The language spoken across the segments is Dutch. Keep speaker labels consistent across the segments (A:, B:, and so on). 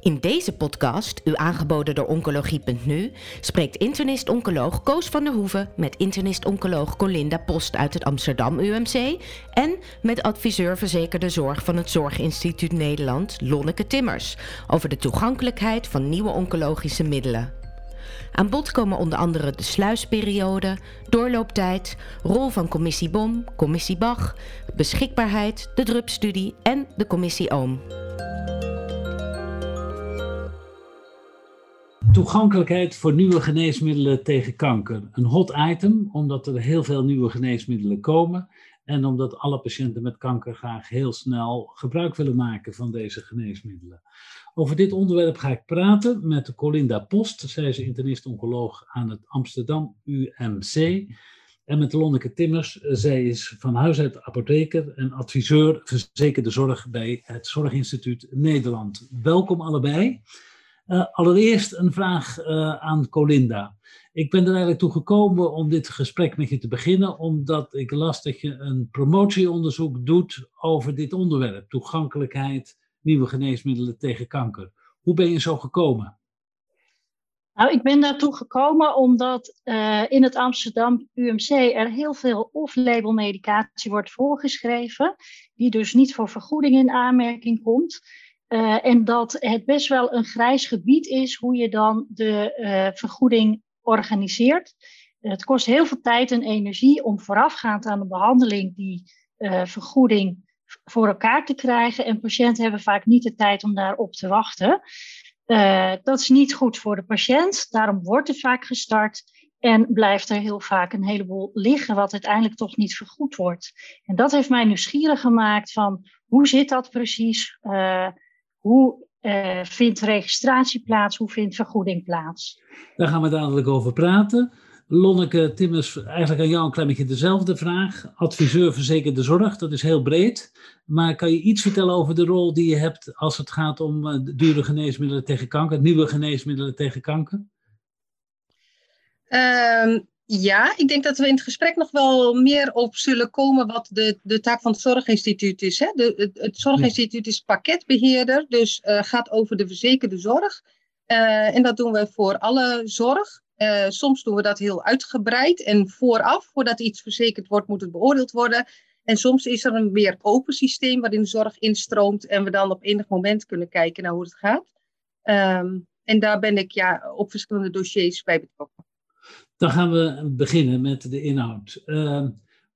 A: In deze podcast, u aangeboden door Oncologie.nu, spreekt internist-oncoloog Koos van der Hoeven met internist-oncoloog Colinda Post uit het Amsterdam UMC en met adviseur verzekerde zorg van het Zorginstituut Nederland, Lonneke Timmers, over de toegankelijkheid van nieuwe oncologische middelen. Aan bod komen onder andere de sluisperiode, doorlooptijd, rol van commissie BOM, commissie BAG, beschikbaarheid, de drupstudie en de commissie OOM.
B: Toegankelijkheid voor nieuwe geneesmiddelen tegen kanker. Een hot item, omdat er heel veel nieuwe geneesmiddelen komen en omdat alle patiënten met kanker graag heel snel gebruik willen maken van deze geneesmiddelen. Over dit onderwerp ga ik praten met Colinda Post. Zij is internist-oncoloog aan het Amsterdam UMC. En met Lonneke Timmers. Zij is van huis uit apotheker en adviseur verzekerde zorg bij het Zorginstituut Nederland. Welkom allebei. Uh, allereerst een vraag uh, aan Colinda. Ik ben er eigenlijk toe gekomen om dit gesprek met je te beginnen, omdat ik las dat je een promotieonderzoek doet over dit onderwerp: toegankelijkheid, nieuwe geneesmiddelen tegen kanker. Hoe ben je zo gekomen?
C: Nou, ik ben daartoe gekomen omdat uh, in het Amsterdam UMC er heel veel off-label medicatie wordt voorgeschreven, die dus niet voor vergoeding in aanmerking komt. Uh, en dat het best wel een grijs gebied is hoe je dan de uh, vergoeding organiseert. Het kost heel veel tijd en energie om voorafgaand aan de behandeling die uh, vergoeding voor elkaar te krijgen. En patiënten hebben vaak niet de tijd om daarop te wachten. dat is niet goed voor de patiënt. Daarom wordt er vaak gestart. En blijft er heel vaak een heleboel liggen, wat uiteindelijk toch niet vergoed wordt. En dat heeft mij nieuwsgierig gemaakt van hoe zit dat precies? Hoe uh, vindt registratie plaats? Hoe vindt vergoeding plaats?
B: Daar gaan we dadelijk over praten. Lonneke Timmers, eigenlijk aan jou een klein beetje dezelfde vraag. Adviseur verzekerde zorg, dat is heel breed. Maar kan je iets vertellen over de rol die je hebt als het gaat om uh, dure geneesmiddelen tegen kanker, nieuwe geneesmiddelen tegen kanker?
D: Um, ja, ik denk dat we in het gesprek nog wel meer op zullen komen wat de, de taak van het Zorginstituut is. Hè? De, het, het Zorginstituut is pakketbeheerder, dus uh, gaat over de verzekerde zorg. Uh, en dat doen we voor alle zorg. Uh, soms doen we dat heel uitgebreid en vooraf, voordat iets verzekerd wordt, moet het beoordeeld worden. En soms is er een meer open systeem waarin de zorg instroomt en we dan op enig moment kunnen kijken naar hoe het gaat. Um, en daar ben ik ja, op verschillende dossiers bij betrokken.
B: Dan gaan we beginnen met de inhoud. Uh,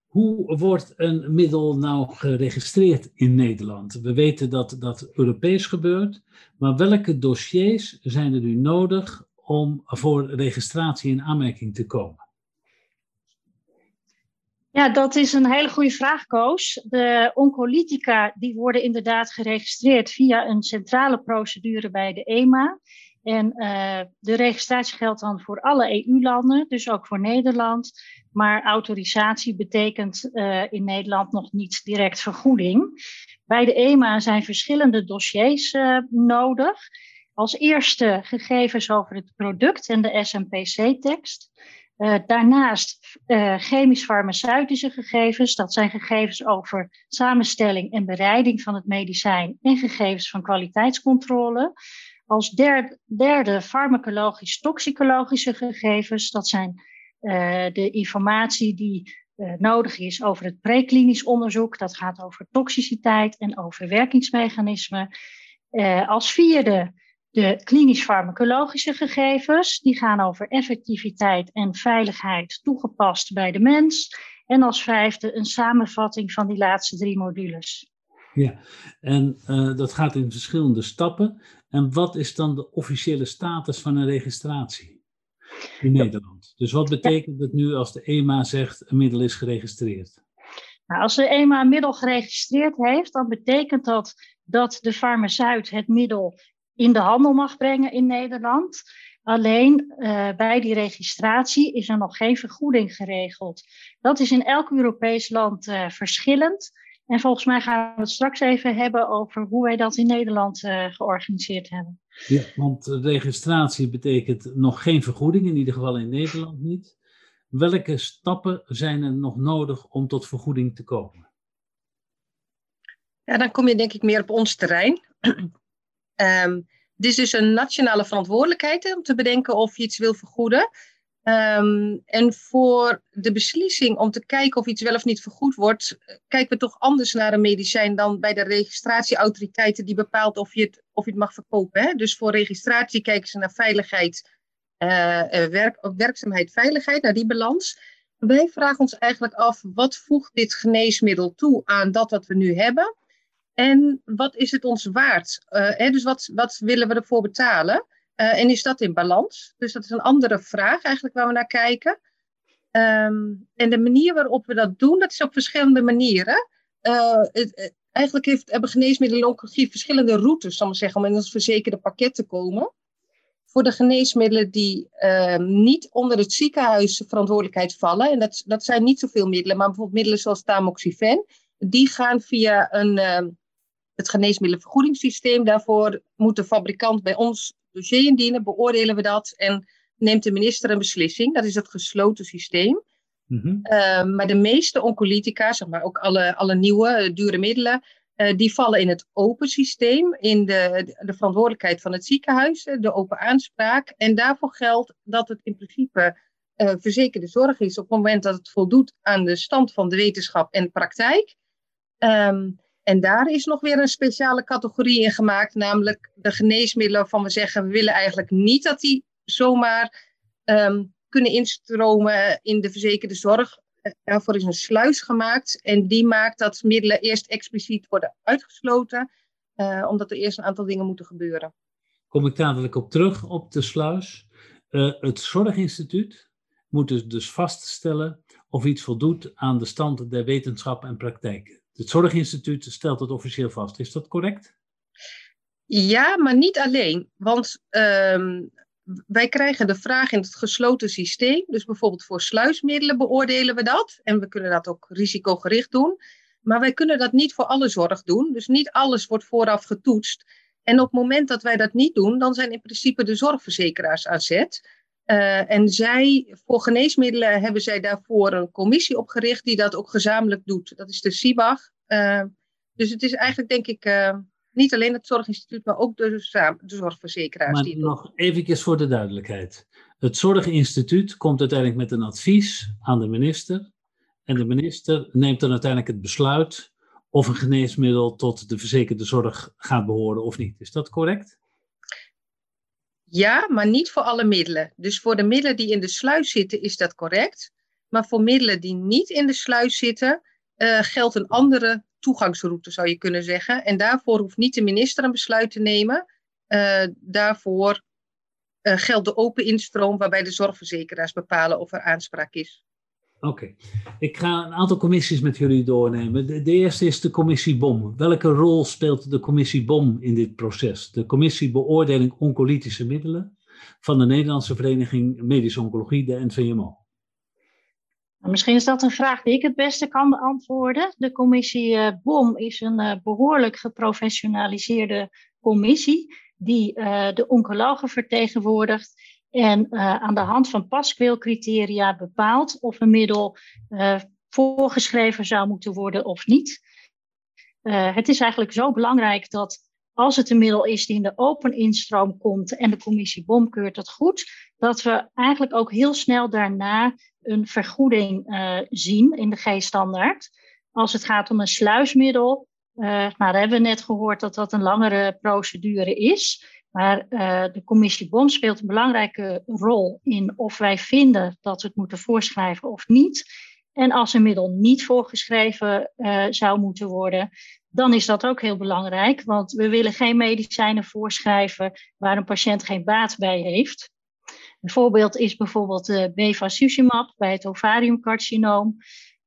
B: hoe wordt een middel nou geregistreerd in Nederland? We weten dat dat Europees gebeurt, maar welke dossiers zijn er nu nodig om voor registratie in aanmerking te komen?
C: Ja, dat is een hele goede vraag, Koos. De oncolytica die worden inderdaad geregistreerd via een centrale procedure bij de EMA. En uh, de registratie geldt dan voor alle EU-landen, dus ook voor Nederland. Maar autorisatie betekent uh, in Nederland nog niet direct vergoeding. Bij de EMA zijn verschillende dossiers uh, nodig. Als eerste gegevens over het product en de SMPC-tekst. daarnaast chemisch-farmaceutische gegevens. Dat zijn gegevens over samenstelling en bereiding van het medicijn en gegevens van kwaliteitscontrole. Als derde, farmacologisch-toxicologische gegevens. Dat zijn uh, de informatie die uh, nodig is over het preklinisch onderzoek. Dat gaat over toxiciteit en over werkingsmechanismen. Uh, als vierde de klinisch-farmacologische gegevens. Die gaan over effectiviteit en veiligheid toegepast bij de mens. En als vijfde een samenvatting van die laatste drie modules.
B: Ja, en dat gaat in verschillende stappen. En wat is dan de officiële status van een registratie in Nederland? Dus wat betekent het nu als de EMA zegt een middel is geregistreerd?
C: Nou, als de EMA een middel geregistreerd heeft, dan betekent dat dat de farmaceut het middel in de handel mag brengen in Nederland. Alleen uh, bij die registratie is er nog geen vergoeding geregeld. Dat is in elk Europees land uh, verschillend. En volgens mij gaan we het straks even hebben over hoe wij dat in Nederland uh, georganiseerd hebben.
B: Ja, want registratie betekent nog geen vergoeding, in ieder geval in Nederland niet. Welke stappen zijn er nog nodig om tot vergoeding te komen?
D: Ja, dan kom je denk ik meer op ons terrein. um, dit is dus een nationale verantwoordelijkheid om te bedenken of je iets wil vergoeden. Ehm, en voor de beslissing om te kijken of iets wel of niet vergoed wordt, kijken we toch anders naar een medicijn dan bij de registratieautoriteiten die bepaalt of je het, of je het mag verkopen. Hè? Dus voor registratie kijken ze naar veiligheid, uh, werk, werkzaamheid, veiligheid, naar die balans. Wij vragen ons eigenlijk af, wat voegt dit geneesmiddel toe aan dat wat we nu hebben? En wat is het ons waard? Uh, hè, dus wat, wat willen we ervoor betalen? En is dat in balans? Dus dat is een andere vraag eigenlijk waar we naar kijken. Um, en de manier waarop we dat doen, dat is op verschillende manieren. Uh, het, eigenlijk heeft, hebben geneesmiddelen oncologie verschillende routes, zal ik zeggen, om in ons verzekerde pakket te komen. Voor de geneesmiddelen die uh, niet onder het ziekenhuis verantwoordelijkheid vallen, en dat, dat zijn niet zoveel middelen, maar bijvoorbeeld middelen zoals tamoxifen, die gaan via een, het geneesmiddelenvergoedingssysteem. Daarvoor moet de fabrikant bij ons dossier indienen, beoordelen we dat en neemt de minister een beslissing. Dat is het gesloten systeem. Mm -hmm. uh, maar de meeste oncolytica, zeg maar ook alle, alle nieuwe uh, dure middelen, uh, die vallen in het open systeem, in de, de verantwoordelijkheid van het ziekenhuis, de open aanspraak. En daarvoor geldt dat het in principe eh, verzekerde zorg is op het moment dat het voldoet aan de stand van de wetenschap en praktijk. Um, en daar is nog weer een speciale categorie in gemaakt, namelijk de geneesmiddelen waarvan we zeggen, we willen eigenlijk niet dat die zomaar um, kunnen instromen in de verzekerde zorg. Daarvoor is een sluis gemaakt en die maakt dat middelen eerst expliciet worden uitgesloten, uh, omdat er eerst een aantal dingen moeten gebeuren.
B: Kom ik dadelijk op terug op de sluis. Uh, het Zorginstituut moet dus, dus vaststellen of iets voldoet aan de stand der wetenschap en praktijken. Het Zorginstituut stelt het officieel vast. Is dat correct?
D: Ja, maar niet alleen. Want um, wij krijgen de vraag in het gesloten systeem. Dus bijvoorbeeld voor sluismiddelen beoordelen we dat. En we kunnen dat ook risicogericht doen. Maar wij kunnen dat niet voor alle zorg doen. Dus niet alles wordt vooraf getoetst. En op het moment dat wij dat niet doen, dan zijn in principe de zorgverzekeraars aan zet. Uh, en zij, voor geneesmiddelen hebben zij daarvoor een commissie opgericht die dat ook gezamenlijk doet. Dat is de CIBAG. Uh, dus het is eigenlijk denk ik uh, niet alleen het Zorginstituut, maar ook de, de zorgverzekeraars.
B: Maar
D: die
B: nog even voor de duidelijkheid. Het Zorginstituut komt uiteindelijk met een advies aan de minister. En de minister neemt dan uiteindelijk het besluit of een geneesmiddel tot de verzekerde zorg gaat behoren of niet. Is dat correct?
D: Ja, maar niet voor alle middelen. Dus voor de middelen die in de sluis zitten is dat correct. Maar voor middelen die niet in de sluis zitten, uh, geldt een andere toegangsroute, zou je kunnen zeggen. En daarvoor hoeft niet de minister een besluit te nemen. Uh, daarvoor uh, geldt de open instroom, waarbij de zorgverzekeraars bepalen of er aanspraak is.
B: Oké, ik ga een aantal commissies met jullie doornemen. De, de, eerste is de commissie BOM. Welke rol speelt de commissie BOM in dit proces? De commissie beoordeling oncolytische middelen van de Nederlandse Vereniging Medische Oncologie, de NVMO.
C: Nou, misschien is dat een vraag die ik het beste kan beantwoorden. De commissie uh, BOM is een uh, behoorlijk geprofessionaliseerde commissie die uh, de oncologen vertegenwoordigt en uh, aan de hand van paskwilcriteria bepaalt of een middel uh, voorgeschreven zou moeten worden of niet. Uh, het is eigenlijk zo belangrijk dat als het een middel is die in de open instroom komt en de commissie BOM keurt dat goed, dat we eigenlijk ook heel snel daarna een vergoeding zien in de G-standaard. Als het gaat om een sluismiddel, nou, daar hebben we net gehoord dat dat een langere procedure is. Maar uh, de commissie BOM speelt een belangrijke rol in of wij vinden dat we het moeten voorschrijven of niet. En als een middel niet voorgeschreven uh, zou moeten worden, dan is dat ook heel belangrijk. Want we willen geen medicijnen voorschrijven waar een patiënt geen baat bij heeft. Een voorbeeld is bijvoorbeeld de bevacizumab bij het ovariumcarcinoom.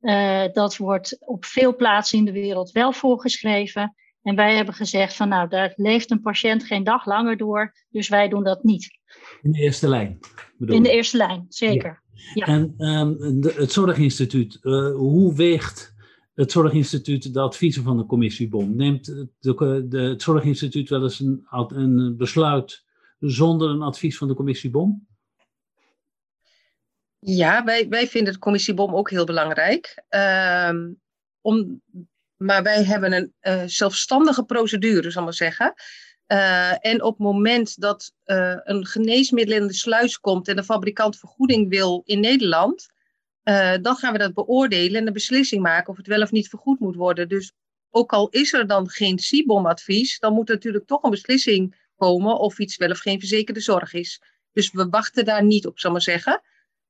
C: Uh, dat wordt op veel plaatsen in de wereld wel voorgeschreven. En wij hebben gezegd van nou, daar leeft een patiënt geen dag langer door, dus wij doen dat niet.
B: In de eerste lijn?
C: Bedoel In de eerste lijn, zeker.
B: Ja. Ja. En um, de, het Zorginstituut, uh, hoe weegt het Zorginstituut de adviezen van de commissie BOM? Neemt de, de, het Zorginstituut wel eens een, een besluit zonder een advies van de commissie BOM?
D: Ja, wij, wij vinden de commissie BOM ook heel belangrijk. Um, om, maar wij hebben een uh, zelfstandige procedure, zal maar zeggen. en op het moment dat een geneesmiddel in de sluis komt en de fabrikant vergoeding wil in Nederland, dan gaan we dat beoordelen en een beslissing maken of het wel of niet vergoed moet worden. Dus ook al is er dan geen CIBOM-advies, dan moet er natuurlijk toch een beslissing komen of iets wel of geen verzekerde zorg is. Dus we wachten daar niet op, zal maar zeggen.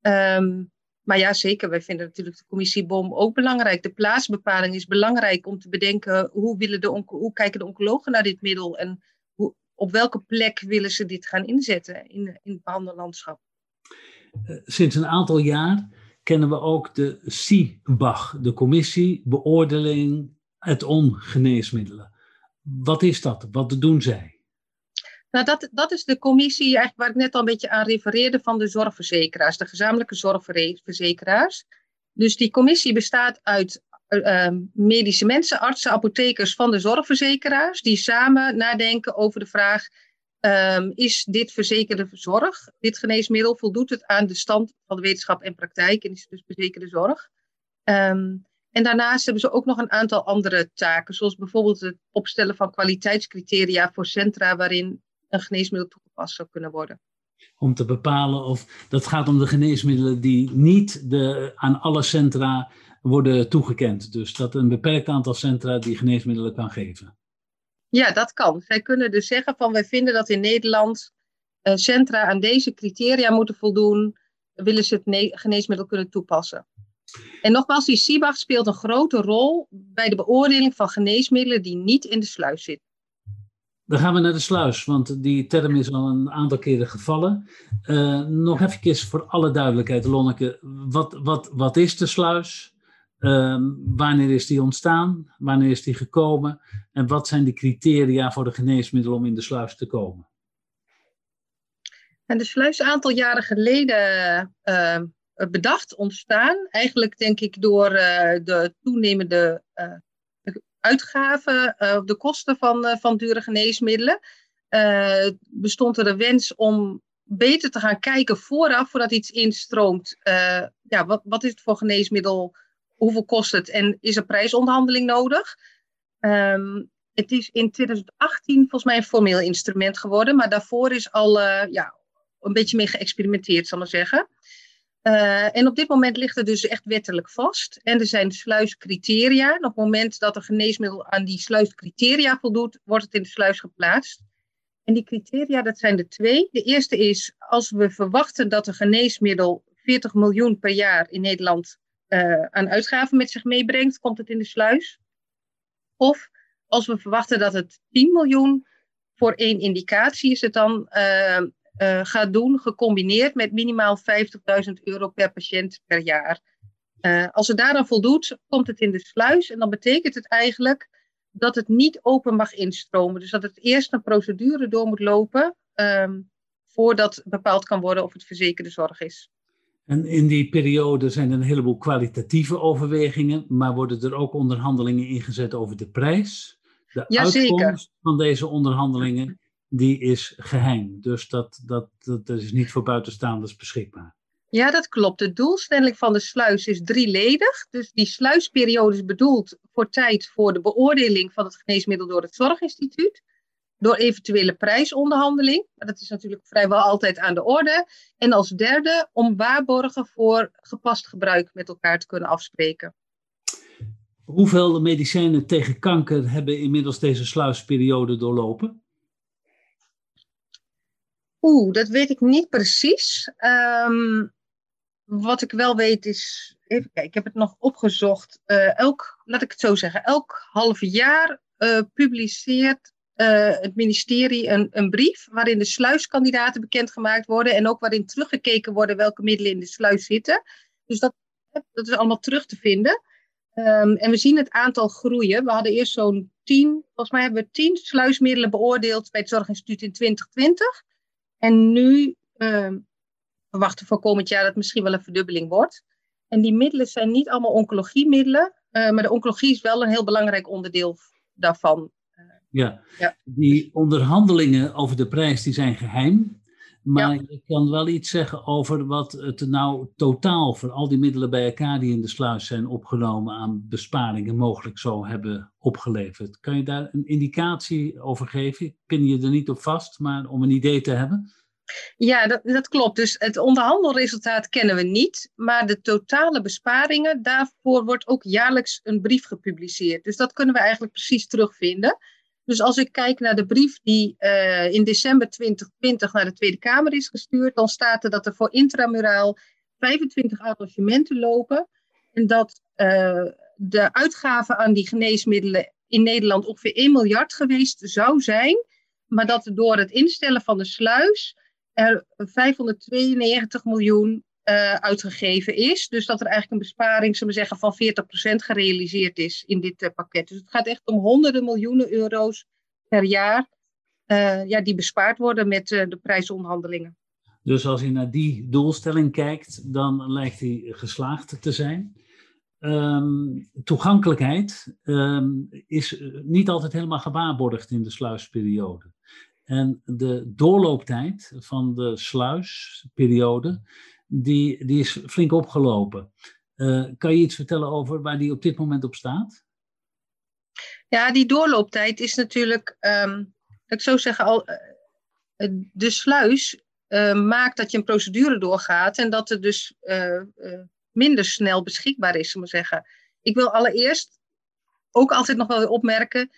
D: Ehm, maar ja, zeker. Wij vinden natuurlijk de commissie BOM ook belangrijk. De plaatsbepaling is belangrijk om te bedenken hoe, willen de hoe kijken de oncologen naar dit middel en hoe, op welke plek willen ze dit gaan inzetten in, in het behandellandschap.
B: Eh, sinds een aantal jaar kennen we ook de CIBAG, de Commissie Beoordeling het Ongeneesmiddelen. Wat is dat? Wat doen zij?
D: Nou, dat, dat is de commissie eigenlijk waar ik net al een beetje aan refereerde van de zorgverzekeraars, de gezamenlijke zorgverzekeraars. Dus die commissie bestaat uit uh, medische mensen, artsen, apothekers van de zorgverzekeraars, die samen nadenken over de vraag: um, is dit verzekerde zorg, dit geneesmiddel, voldoet het aan de stand van de wetenschap en praktijk en is het dus verzekerde zorg? Um, en daarnaast hebben ze ook nog een aantal andere taken, zoals bijvoorbeeld het opstellen van kwaliteitscriteria voor centra waarin een geneesmiddel toegepast zou kunnen worden.
B: Om te bepalen of dat gaat om de geneesmiddelen die niet de, aan alle centra worden toegekend. Dus dat een beperkt aantal centra die geneesmiddelen kan geven.
D: Ja, dat kan. Zij kunnen dus zeggen van wij vinden dat in Nederland uh, centra aan deze criteria moeten voldoen, willen ze het geneesmiddel kunnen toepassen. En nogmaals, die CIBAG speelt een grote rol bij de beoordeling van geneesmiddelen die niet in de sluis zitten.
B: Dan gaan we naar de sluis, want die term is al een aantal keren gevallen. Uh, nog even voor alle duidelijkheid, Lonneke. Wat, wat, wat is de sluis? Uh, wanneer is die ontstaan? Wanneer is die gekomen? En wat zijn de criteria voor de geneesmiddelen om in de sluis te komen?
D: En de sluis een aantal jaren geleden uh, bedacht, ontstaan. Eigenlijk denk ik door uh, de toenemende uitgaven, uh, de kosten van, uh, van dure geneesmiddelen, uh, bestond er de wens om beter te gaan kijken vooraf, voordat iets instroomt. ja, wat, wat is het voor geneesmiddel? Hoeveel kost het? En is er prijsonderhandeling nodig? Um, het is in 2018 volgens mij een formeel instrument geworden, maar daarvoor is al ja, een beetje mee geëxperimenteerd, zal ik maar zeggen. Uh, en op dit moment ligt het dus echt wettelijk vast. En er zijn sluiscriteria. Op het moment dat een geneesmiddel aan die sluiscriteria voldoet, wordt het in de sluis geplaatst. En die criteria, dat zijn er twee. De eerste is, als we verwachten dat een geneesmiddel 40 miljoen per jaar in Nederland uh, aan uitgaven met zich meebrengt, komt het in de sluis. Of als we verwachten dat het 10 miljoen voor één indicatie is het dan uh, uh, gaat doen, gecombineerd met minimaal 50.000 euro per patiënt per jaar. Uh, als het daaraan voldoet, komt het in de sluis en dan betekent het eigenlijk dat het niet open mag instromen. Dus dat het eerst een procedure door moet lopen um, voordat bepaald kan worden of het verzekerde zorg is.
B: En in die periode zijn er een heleboel kwalitatieve overwegingen, maar worden er ook onderhandelingen ingezet over de prijs? De uitkomst van deze onderhandelingen die is geheim. Dus dat, dat, dat, is niet voor buitenstaanders beschikbaar.
D: Ja, dat klopt. De doelstelling van de sluis is drieledig. Dus die sluisperiode is bedoeld voor tijd voor de beoordeling van het geneesmiddel door het Zorginstituut. Door eventuele prijsonderhandeling. Maar dat is natuurlijk vrijwel altijd aan de orde. En als derde om waarborgen voor gepast gebruik met elkaar te kunnen afspreken.
B: Hoeveel medicijnen tegen kanker hebben inmiddels deze sluisperiode doorlopen?
D: Oeh, dat weet ik niet precies. Um, wat ik wel weet is, even kijken, ik heb het nog opgezocht. Uh, elk, laat ik het zo zeggen, elk half jaar uh, publiceert uh, het ministerie een, een, brief waarin de sluiskandidaten bekendgemaakt worden en ook waarin teruggekeken worden welke middelen in de sluis zitten. Dus dat, dat is allemaal terug te vinden. Um, en we zien het aantal groeien. We hadden eerst zo'n tien, volgens mij hebben we tien sluismiddelen beoordeeld bij het Zorginstituut in 2020. En nu uh, verwachten we voor komend jaar dat het misschien wel een verdubbeling wordt. En die middelen zijn niet allemaal oncologiemiddelen, uh, maar de oncologie is wel een heel belangrijk onderdeel daarvan.
B: Ja. ja, die onderhandelingen over de prijs die zijn geheim. Maar je kan wel iets zeggen over wat het nou totaal voor al die middelen bij elkaar die in de sluis zijn opgenomen aan besparingen mogelijk zou hebben opgeleverd. Kan je daar een indicatie over geven? Ik pin je er niet op vast, maar om een idee te hebben.
D: Ja, dat, dat klopt. Dus het onderhandelresultaat kennen we niet, maar de totale besparingen, daarvoor wordt ook jaarlijks een brief gepubliceerd. Dus dat kunnen we eigenlijk precies terugvinden. Dus als ik kijk naar de brief die uh, in december 2020 naar de Tweede Kamer is gestuurd, dan staat er dat er voor intramuraal 25 arrangementen lopen. En dat uh, de uitgaven aan die geneesmiddelen in Nederland ongeveer 1 miljard geweest zou zijn. Maar dat door het instellen van de sluis er 592 miljoen uh, uitgegeven is. Dus dat er eigenlijk een besparing, zullen we zeggen, van 40% gerealiseerd is in dit uh, pakket. Dus het gaat echt om honderden miljoenen euro's per jaar uh, ja, die bespaard worden met de prijsonderhandelingen.
B: Dus als je naar die doelstelling kijkt, dan lijkt die geslaagd te zijn. Um, toegankelijkheid um, is niet altijd helemaal gewaarborgd in de sluisperiode. En de doorlooptijd van de sluisperiode, die, die is flink opgelopen. Uh, kan je iets vertellen over waar die op dit moment op staat?
D: Ja, die doorlooptijd is natuurlijk, um, ik zou zeggen, al, uh, de sluis uh, maakt dat je een procedure doorgaat en dat het dus minder snel beschikbaar is, zullen we zeggen. Ik wil allereerst ook altijd nog wel opmerken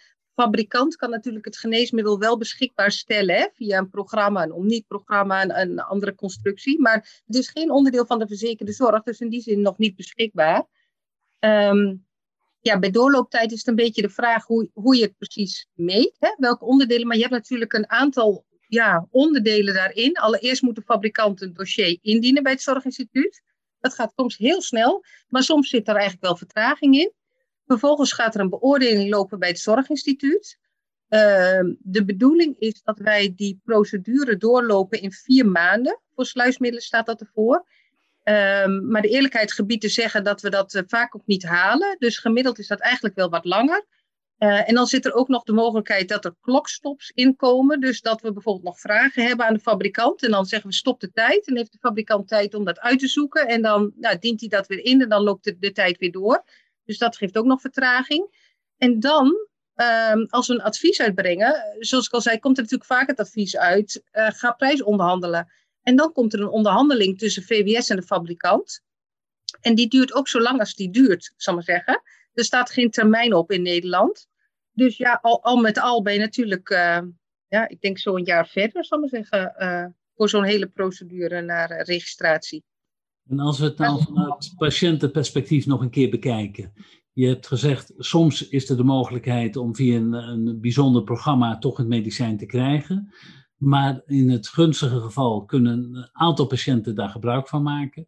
D: fabrikant kan natuurlijk het geneesmiddel wel beschikbaar stellen via een programma, een omniet-programma, een, een, andere constructie. Maar het is geen onderdeel van de verzekerde zorg, dus in die zin nog niet beschikbaar. Um, ja, bij doorlooptijd is het een beetje de vraag hoe, hoe je het precies meet, hè, welke onderdelen. Maar je hebt natuurlijk een aantal ja, onderdelen daarin. Allereerst moet de fabrikant een dossier indienen bij het Zorginstituut. Dat gaat soms heel snel, maar soms zit er eigenlijk wel vertraging in. Vervolgens gaat er een beoordeling lopen bij het Zorginstituut. Uh, de bedoeling is dat wij die procedure doorlopen in vier maanden. Voor sluismiddelen staat dat ervoor. Uh, maar de eerlijkheid gebiedt te zeggen dat we dat uh, vaak ook niet halen. Dus gemiddeld is dat eigenlijk wel wat langer. Eh, en dan zit er ook nog de mogelijkheid dat er klokstops inkomen. Dus dat we bijvoorbeeld nog vragen hebben aan de fabrikant. En dan zeggen we stop de tijd. En heeft de fabrikant tijd om dat uit te zoeken. En dan nou, dient hij dat weer in en dan loopt de tijd weer door. Dus dat geeft ook nog vertraging. En dan, um, als we een advies uitbrengen, zoals ik al zei, komt er natuurlijk vaak het advies uit, uh, ga prijs onderhandelen. En dan komt er een onderhandeling tussen VWS en de fabrikant. En die duurt ook zo lang als die duurt, zal ik maar zeggen. Er staat geen termijn op in Nederland. Dus ja, al, met al ben je natuurlijk, uh, ja, ik denk zo een jaar verder, zal ik maar zeggen, uh, voor zo'n hele procedure naar registratie.
B: En als we het nou vanuit patiëntenperspectief nog een keer bekijken. Je hebt gezegd, soms is er de mogelijkheid om via een, een bijzonder programma toch het medicijn te krijgen. Maar in het gunstige geval kunnen een aantal patiënten daar gebruik van maken.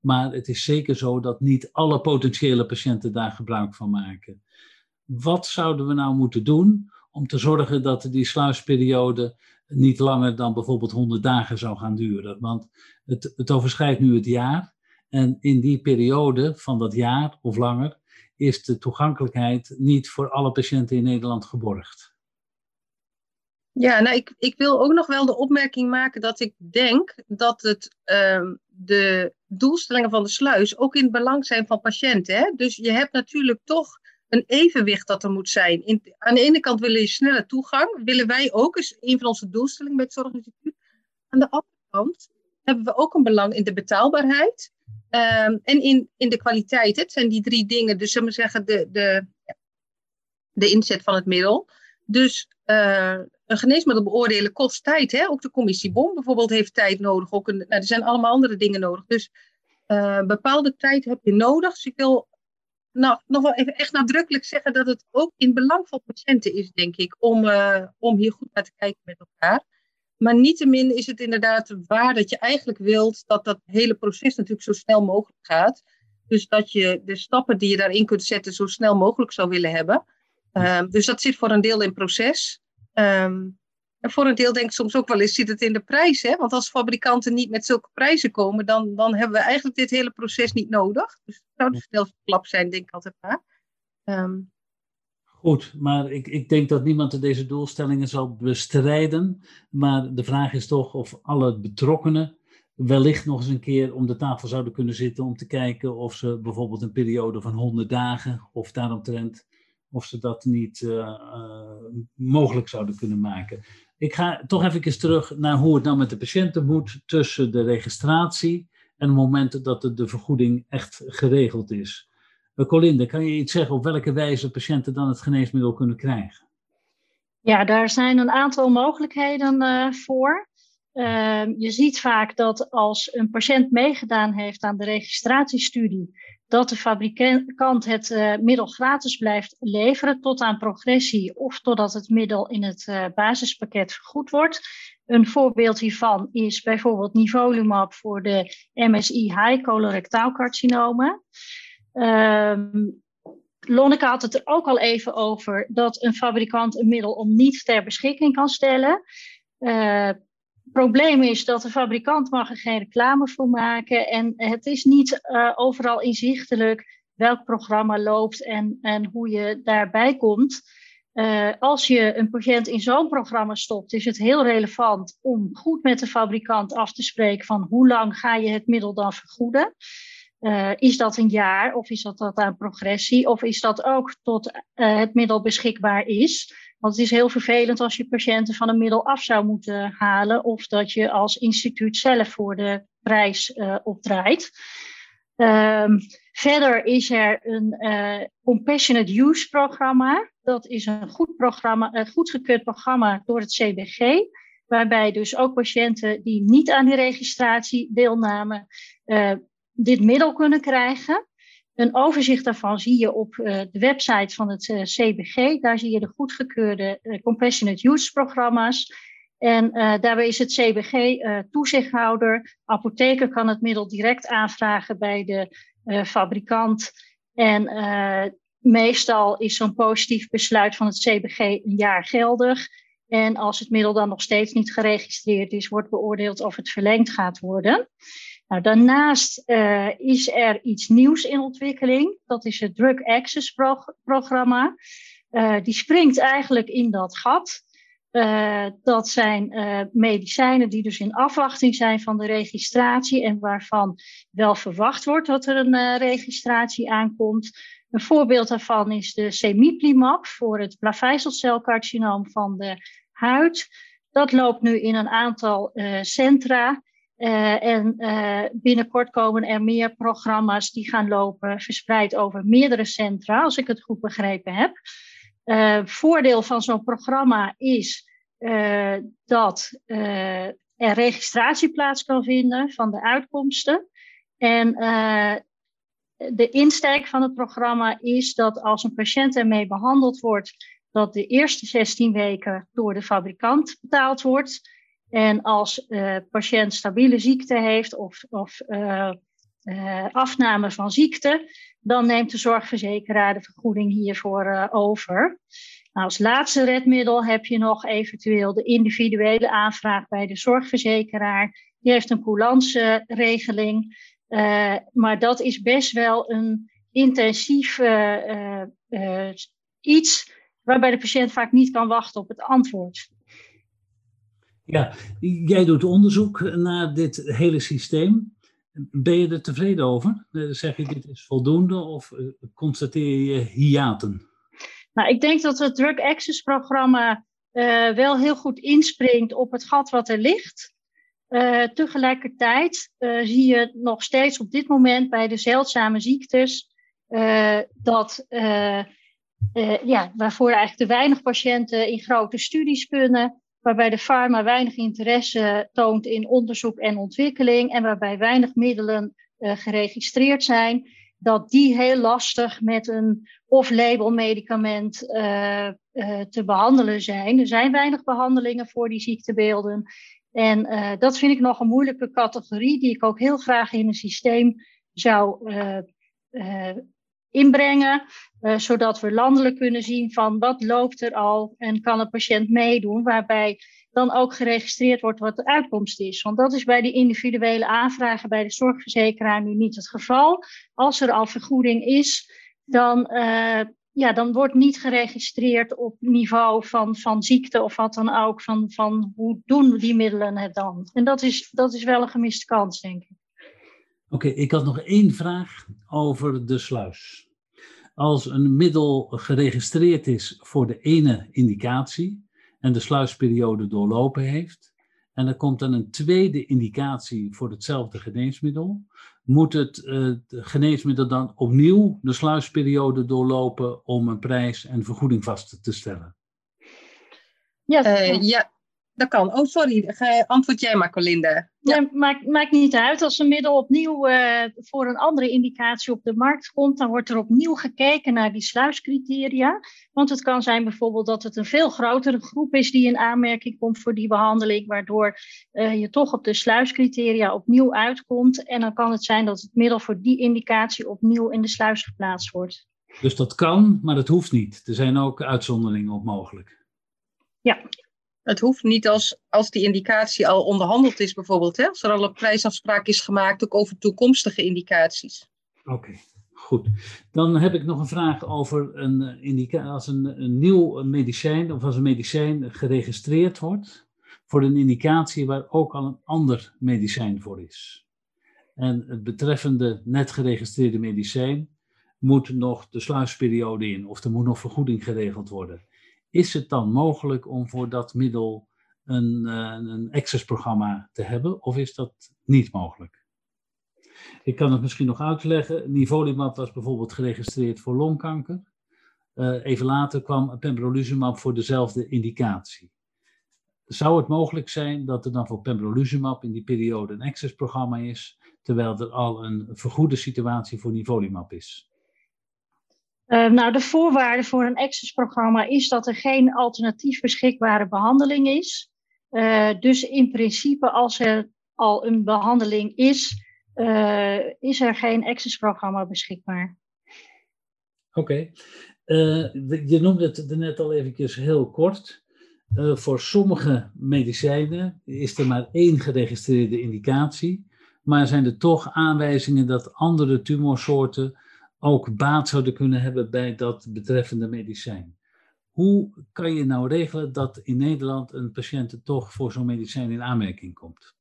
B: Maar het is zeker zo dat niet alle potentiële patiënten daar gebruik van maken. Wat zouden we nou moeten doen om te zorgen dat die sluisperiode niet langer dan bijvoorbeeld 100 dagen zou gaan duren. Want het, het overschrijdt nu het jaar. En in die periode van dat jaar of langer is de toegankelijkheid niet voor alle patiënten in Nederland geborgd.
D: Ja, nou, ik, ik wil ook nog wel de opmerking maken dat ik denk dat het, uh, de doelstellingen van de sluis ook in het belang zijn van patiënten. Hè? Dus je hebt natuurlijk toch een evenwicht dat er moet zijn. Aan de ene kant willen je snelle toegang, willen wij ook, is een van onze doelstellingen bij het Zorginstituut. Aan de andere kant hebben we ook een belang in de betaalbaarheid um, en in, in de kwaliteit. Het zijn die drie dingen, dus zullen we zeggen, de, de, de inzet van het middel. Dus uh, een geneesmiddel beoordelen kost tijd. Hè? Ook de commissie BOM bijvoorbeeld heeft tijd nodig. Ook een, nou, er zijn allemaal andere dingen nodig. Dus uh, bepaalde tijd heb je nodig. Dus ik wil nou, nog wel even echt nadrukkelijk zeggen dat het ook in belang van patiënten is, denk ik, om, uh, om hier goed naar te kijken met elkaar. Maar niettemin is het inderdaad waar dat je eigenlijk wilt dat dat hele proces natuurlijk zo snel mogelijk gaat. Dus dat je de stappen die je daarin kunt zetten zo snel mogelijk zou willen hebben. Um, dus dat zit voor een deel in proces. Um, en voor een deel denk ik soms ook wel eens, zit het in de prijs. Hè? Want als fabrikanten niet met zulke prijzen komen, dan, dan hebben we eigenlijk dit hele proces niet nodig. Dus het zou de snelste klap zijn, denk ik altijd maar. Um,
B: Goed, maar ik, ik denk dat niemand deze doelstellingen zal bestrijden. Maar de vraag is toch of alle betrokkenen wellicht nog eens een keer om de tafel zouden kunnen zitten om te kijken of ze bijvoorbeeld een periode van 100 dagen of daaromtrent, of ze dat niet uh, uh, mogelijk zouden kunnen maken. Ik ga toch even terug naar hoe het nou met de patiënten moet tussen de registratie en het moment dat de, vergoeding echt geregeld is. Uh, Colinde, kan je iets zeggen op welke wijze patiënten dan het geneesmiddel kunnen krijgen?
C: Ja, daar zijn een aantal mogelijkheden uh, voor. Uh, je ziet vaak dat als een patiënt meegedaan heeft aan de registratiestudie, dat de fabrikant het uh, middel gratis blijft leveren tot aan progressie of totdat het middel in het uh, basispakket vergoed wordt. Een voorbeeld hiervan is bijvoorbeeld nivolumab voor de MSI high colorectaal carcinomen. Um, Lonneke had het er ook al even over dat een fabrikant een middel om niet ter beschikking kan stellen. Uh, probleem is dat de fabrikant mag er geen reclame voor maken. En het is niet uh, overal inzichtelijk welk programma loopt en, en hoe je daarbij komt. Uh, als je een patiënt in zo'n programma stopt, is het heel relevant om goed met de fabrikant af te spreken van hoe lang ga je het middel dan vergoeden. Uh, is dat een jaar of is dat, dat aan progressie of is dat ook tot het middel beschikbaar is? Want het is heel vervelend als je patiënten van een middel af zou moeten halen of dat je als instituut zelf voor de prijs uh, opdraait. Um, verder is er een compassionate use programma. Dat is een goed programma, een goedgekeurd programma door het CBG waarbij dus ook patiënten die niet aan die registratie deelnamen, uh, dit middel kunnen krijgen. Een overzicht daarvan zie je op uh, de website van het uh, CBG. Daar zie je de goedgekeurde uh, Compassionate Use programma's. En daarbij is het CBG toezichthouder. Apotheker kan het middel direct aanvragen bij de fabrikant. En meestal is zo'n positief besluit van het CBG een jaar geldig. En als het middel dan nog steeds niet geregistreerd is, wordt beoordeeld of het verlengd gaat worden. Nou, daarnaast uh, is er iets nieuws in ontwikkeling. Dat is het Drug Access pro programma. Uh, die springt eigenlijk in dat gat. Uh, dat zijn medicijnen die dus in afwachting zijn van de registratie en waarvan wel verwacht wordt dat er een registratie aankomt. Een voorbeeld daarvan is de semiplimab voor het blavijzelcelcarcinoom van de huid. Dat loopt nu in een aantal centra. Uh, en uh, binnenkort komen er meer programma's die gaan lopen, verspreid over meerdere centra, als ik het goed begrepen heb. Uh, voordeel van zo'n programma is dat er registratie plaats kan vinden van de uitkomsten. En de insteek van het programma is dat als een patiënt ermee behandeld wordt, dat de eerste 16 weken door de fabrikant betaald wordt. En als uh, patiënt stabiele ziekte heeft of, of uh, uh, afname van ziekte, dan neemt de zorgverzekeraar de vergoeding hiervoor over. Nou, als laatste redmiddel heb je nog eventueel de individuele aanvraag bij de zorgverzekeraar. Die heeft een coulance regeling, maar dat is best wel een intensief iets waarbij de patiënt vaak niet kan wachten op het antwoord.
B: Ja, jij doet onderzoek naar dit hele systeem. Ben je er tevreden over? Eh, zeg je dit is voldoende of eh, constateer je hiaten?
C: Nou, ik denk dat het Drug Access programma uh, wel heel goed inspringt op het gat wat er ligt. Tegelijkertijd zie je nog steeds op dit moment bij de zeldzame ziektes dat ja, waarvoor eigenlijk te weinig patiënten in grote studies kunnen waarbij de farma weinig interesse toont in onderzoek en ontwikkeling en waarbij weinig middelen uh, geregistreerd zijn, dat die heel lastig met een off-label medicament uh, uh, te behandelen zijn. Er zijn weinig behandelingen voor die ziektebeelden. En dat vind ik nog een moeilijke categorie, die ik ook heel graag in een systeem zou inbrengen, uh, zodat we landelijk kunnen zien van wat loopt er al en kan een patiënt meedoen, waarbij dan ook geregistreerd wordt wat de uitkomst is. Want dat is bij die individuele aanvragen bij de zorgverzekeraar nu niet het geval. Als er al vergoeding is, dan uh, ja, dan wordt niet geregistreerd op niveau van, van ziekte of wat dan ook, van, van hoe doen die middelen het dan. En dat is, dat is wel een gemiste kans, denk ik.
B: Oké, ik had nog één vraag over de sluis. Als een middel geregistreerd is voor de ene indicatie en de sluisperiode doorlopen heeft, en er komt dan een tweede indicatie voor hetzelfde geneesmiddel, moet het uh, geneesmiddel dan opnieuw de sluisperiode doorlopen om een prijs en vergoeding vast te stellen?
D: Ja, uh, ja dat kan. Oh, sorry. Antwoord jij maar, Colinda.
C: Ja. Nee, maakt, maakt niet uit. Als een middel opnieuw uh, voor een andere indicatie op de markt komt, dan wordt er opnieuw gekeken naar die sluiscriteria. Want het kan zijn bijvoorbeeld dat het een veel grotere groep is die in aanmerking komt voor die behandeling, waardoor uh, je toch op de sluiscriteria opnieuw uitkomt. En dan kan het zijn dat het middel voor die indicatie opnieuw in de sluis geplaatst wordt.
B: Dus dat kan, maar dat hoeft niet. Er zijn ook uitzonderingen op mogelijk.
C: Ja,
D: het hoeft niet als, als die indicatie al onderhandeld is, bijvoorbeeld. Hè? Als er al een prijsafspraak is gemaakt, ook over toekomstige indicaties.
B: Oké, goed. Dan heb ik nog een vraag over een eh, indicatie. Als een, een nieuw medicijn of als een medicijn geregistreerd wordt voor een indicatie waar ook al een ander medicijn voor is. En het betreffende net geregistreerde medicijn moet nog de sluisperiode in of er moet nog vergoeding geregeld worden is het dan mogelijk om voor dat middel een, uh, een access-programma te hebben, of is dat niet mogelijk? Ik kan het misschien nog uitleggen. Nivolumab was bijvoorbeeld geregistreerd voor longkanker. Uh, even later kwam pembrolizumab voor dezelfde indicatie. Zou het mogelijk zijn dat er dan voor pembrolizumab in die periode een access-programma is, terwijl er al een vergoede situatie voor nivolumab is?
C: Uh, nou, de voorwaarde voor een access-programma is dat er geen alternatief beschikbare behandeling is. Uh, dus in principe, als er al een behandeling is, uh, is er geen access-programma beschikbaar.
B: Oké. Okay. je noemde het net al eventjes heel kort. voor sommige medicijnen is er maar één geregistreerde indicatie. Maar zijn er toch aanwijzingen dat andere tumorsoorten ook baat zouden kunnen hebben bij dat betreffende medicijn. Hoe kan je nou regelen dat in Nederland een patiënt toch voor zo'n medicijn in aanmerking komt?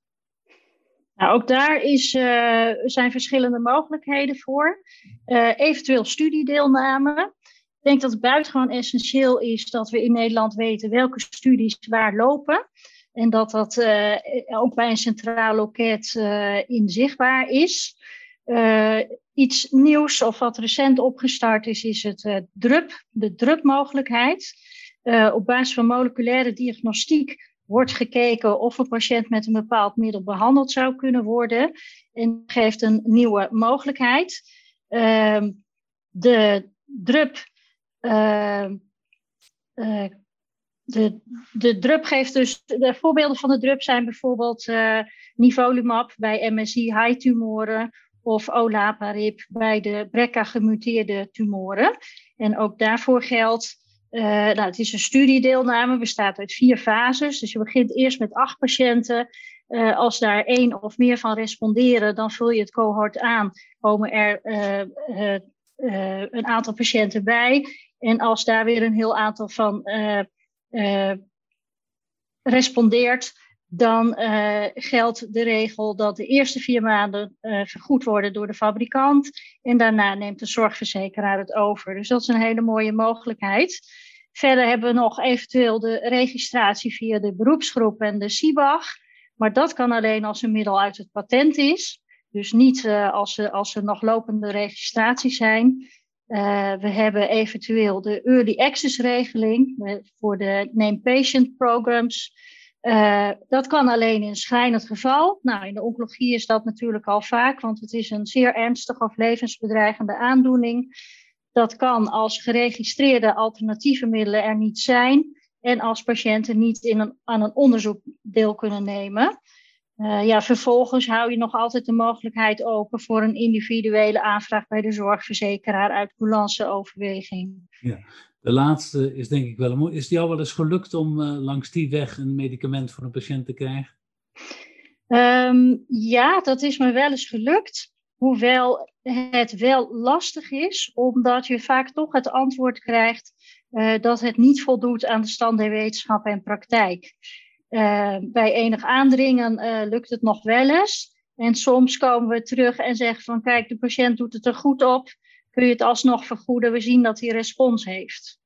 C: Nou, ook daar is, uh, zijn verschillende mogelijkheden voor. Uh, eventueel studiedeelname. Ik denk dat het buitengewoon essentieel is dat we in Nederland weten welke studies waar lopen. En dat dat uh, ook bij een centraal loket inzichtbaar is. Iets nieuws of wat recent opgestart is, is het uh, DRUP, de DRUP-mogelijkheid. Uh, op basis van moleculaire diagnostiek wordt gekeken of een patiënt met een bepaald middel behandeld zou kunnen worden. En geeft een nieuwe mogelijkheid. Ehm, de DRUP. Ehm, de, de drup geeft dus, de voorbeelden van de drup zijn bijvoorbeeld nivolumab bij MSI high tumoren of olaparib bij de BRCA gemuteerde tumoren. En ook daarvoor geldt, uh, nou, het is een studiedeelname, bestaat uit vier fases. Dus je begint eerst met acht patiënten. Uh, als daar één of meer van responderen, dan vul je het cohort aan, komen er uh, een aantal patiënten bij. En als daar weer een heel aantal van respondeert, dan uh, geldt de regel dat de eerste vier maanden uh, vergoed worden door de fabrikant en daarna neemt de zorgverzekeraar het over. Dus dat is een hele mooie mogelijkheid. Verder hebben we nog eventueel de registratie via de beroepsgroep en de CIBAG, maar dat kan alleen als een middel uit het patent is, dus niet uh, als, er, als er nog lopende registraties zijn. we hebben eventueel de early access regeling voor de name patient programs. Uh, dat kan alleen in schrijnend geval. Nou, in de oncologie is dat natuurlijk al vaak, want het is een zeer ernstige of levensbedreigende aandoening. Dat kan als geregistreerde alternatieve middelen er niet zijn en als patiënten niet in een, aan een onderzoek deel kunnen nemen. Uh, ja, vervolgens hou je nog altijd de mogelijkheid open voor een individuele aanvraag bij de zorgverzekeraar uit coulance overweging.
B: Ja, de laatste is denk ik wel een. Is het jou wel eens gelukt om uh, langs die weg een medicament voor een patiënt te krijgen?
C: Um, ja, dat is me wel eens gelukt. Hoewel het wel lastig is, omdat je vaak toch het antwoord krijgt uh, dat het niet voldoet aan de stand der wetenschap en praktijk. Uh, bij enig aandringen lukt het nog wel eens. En soms komen we terug en zeggen van kijk, de patiënt doet het er goed op. Kun je het alsnog vergoeden? We zien dat hij respons heeft.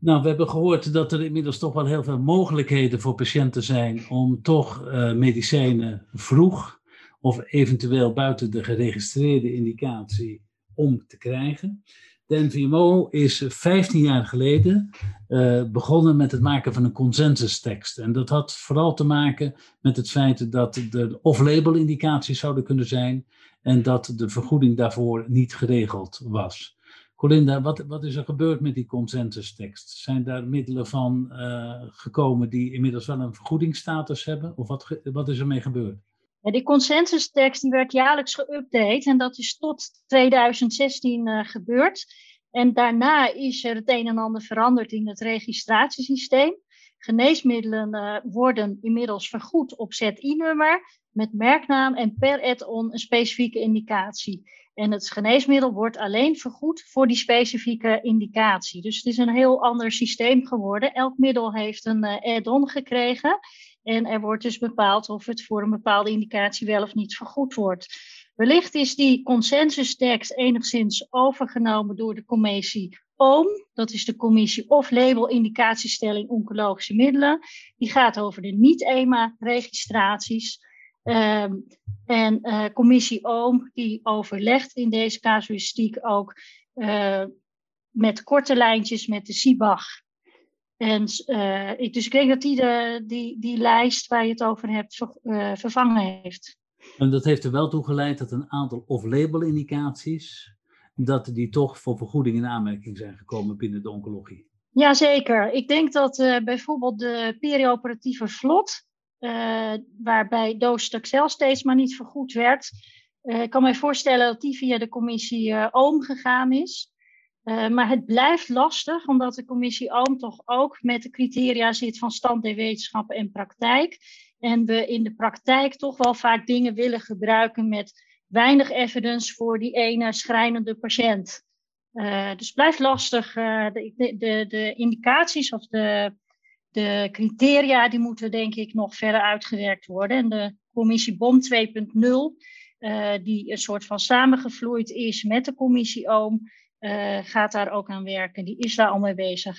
B: Nou, we hebben gehoord dat er inmiddels toch wel heel veel mogelijkheden voor patiënten zijn om toch medicijnen vroeg of eventueel buiten de geregistreerde indicatie om te krijgen. De NVMO is 15 jaar geleden uh, begonnen met het maken van een consensustekst. En dat had vooral te maken met het feit dat er off-label indicaties zouden kunnen zijn en dat de vergoeding daarvoor niet geregeld was. Colinda, wat, wat is er gebeurd met die consensustekst? Zijn daar middelen van uh, gekomen die inmiddels wel een vergoedingsstatus hebben? Of wat, wat is er mee gebeurd?
C: Ja, die consensustekst werd jaarlijks geüpdate en dat is tot 2016 uh, gebeurd. En daarna is er het een en ander veranderd in het registratiesysteem. Geneesmiddelen uh, worden inmiddels vergoed op ZI-nummer met merknaam en per add-on een specifieke indicatie. En het geneesmiddel wordt alleen vergoed voor die specifieke indicatie. Dus het is een heel ander systeem geworden. Elk middel heeft een uh, add-on gekregen. En er wordt dus bepaald of het voor een bepaalde indicatie wel of niet vergoed wordt. Wellicht is die consensustekst enigszins overgenomen door de commissie OOM. Dat is de commissie of label indicatiestelling oncologische middelen. Die gaat over de niet-EMA-registraties. Um, en uh, commissie OOM die overlegt in deze casuïstiek ook uh, met korte lijntjes met de CIBAG en uh, ik, dus ik denk dat die, de, die die lijst waar je het over hebt ver, uh, vervangen heeft.
B: En dat heeft er wel toe geleid dat een aantal off-label indicaties, dat die toch voor vergoeding in aanmerking zijn gekomen binnen de oncologie.
C: Jazeker. Ik denk dat uh, bijvoorbeeld de perioperatieve vlot, waarbij doosstaxel steeds maar niet vergoed werd, ik kan me voorstellen dat die via de commissie OOM gegaan is. Uh, maar het blijft lastig, omdat de commissie OOM toch ook met de criteria zit van stand der wetenschappen en praktijk. En we in de praktijk toch wel vaak dingen willen gebruiken met weinig evidence voor die ene schrijnende patiënt. Uh, dus blijft lastig. Uh, de, de, de, indicaties of de, de criteria, die moeten denk ik nog verder uitgewerkt worden. En de commissie BOM 2.0, die een soort van samengevloeid is met de commissie OOM uh, gaat daar ook aan werken. Die is daar al mee bezig.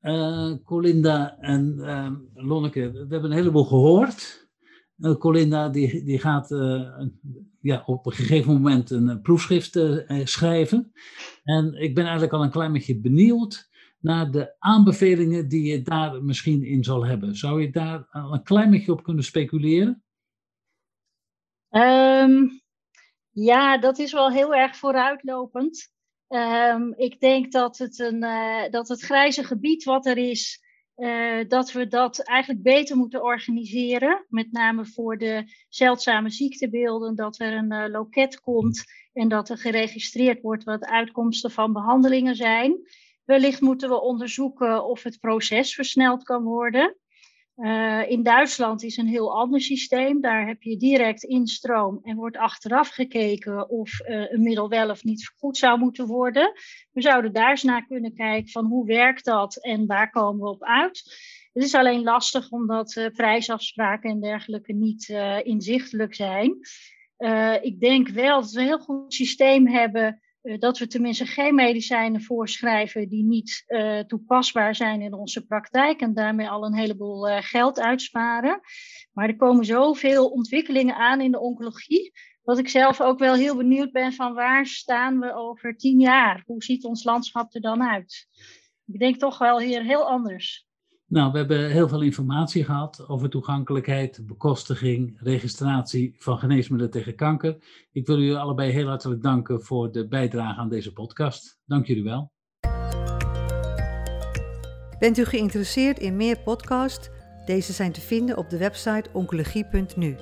B: Uh, Colinda en uh, Lonneke, we hebben een heleboel gehoord. Colinda die, die gaat ja, op een gegeven moment een proefschrift schrijven. En ik ben eigenlijk al een klein beetje benieuwd naar de aanbevelingen die je daar misschien in zal hebben. Zou je daar een klein beetje op kunnen speculeren?
C: Um, ja, dat is wel heel erg vooruitlopend. Um, ik denk dat het, een, uh, dat het grijze gebied wat er is, uh, dat we dat eigenlijk beter moeten organiseren. Met name voor de zeldzame ziektebeelden, dat er een uh, loket komt en dat er geregistreerd wordt wat uitkomsten van behandelingen zijn. Wellicht moeten we onderzoeken of het proces versneld kan worden. Uh, in Duitsland is een heel ander systeem. Daar heb je direct instroom en wordt achteraf gekeken of uh, een middel wel of niet vergoed zou moeten worden. We zouden daar eens naar kunnen kijken van hoe werkt dat en waar komen we op uit. Het is alleen lastig omdat uh, prijsafspraken en dergelijke niet inzichtelijk zijn. ik denk wel dat we een heel goed systeem hebben dat we tenminste geen medicijnen voorschrijven die niet uh, toepasbaar zijn in onze praktijk en daarmee al een heleboel uh, geld uitsparen. Maar er komen zoveel ontwikkelingen aan in de oncologie, dat ik zelf ook wel heel benieuwd ben van waar staan we over tien jaar? Hoe ziet ons landschap er dan uit? Ik denk toch wel hier heel anders.
B: Nou, we hebben heel veel informatie gehad over toegankelijkheid, bekostiging, registratie van geneesmiddelen tegen kanker. Ik wil u allebei heel hartelijk danken voor de bijdrage aan deze podcast. Dank jullie wel.
E: Bent u geïnteresseerd in meer podcasts? Deze zijn te vinden op de website oncologie.nu.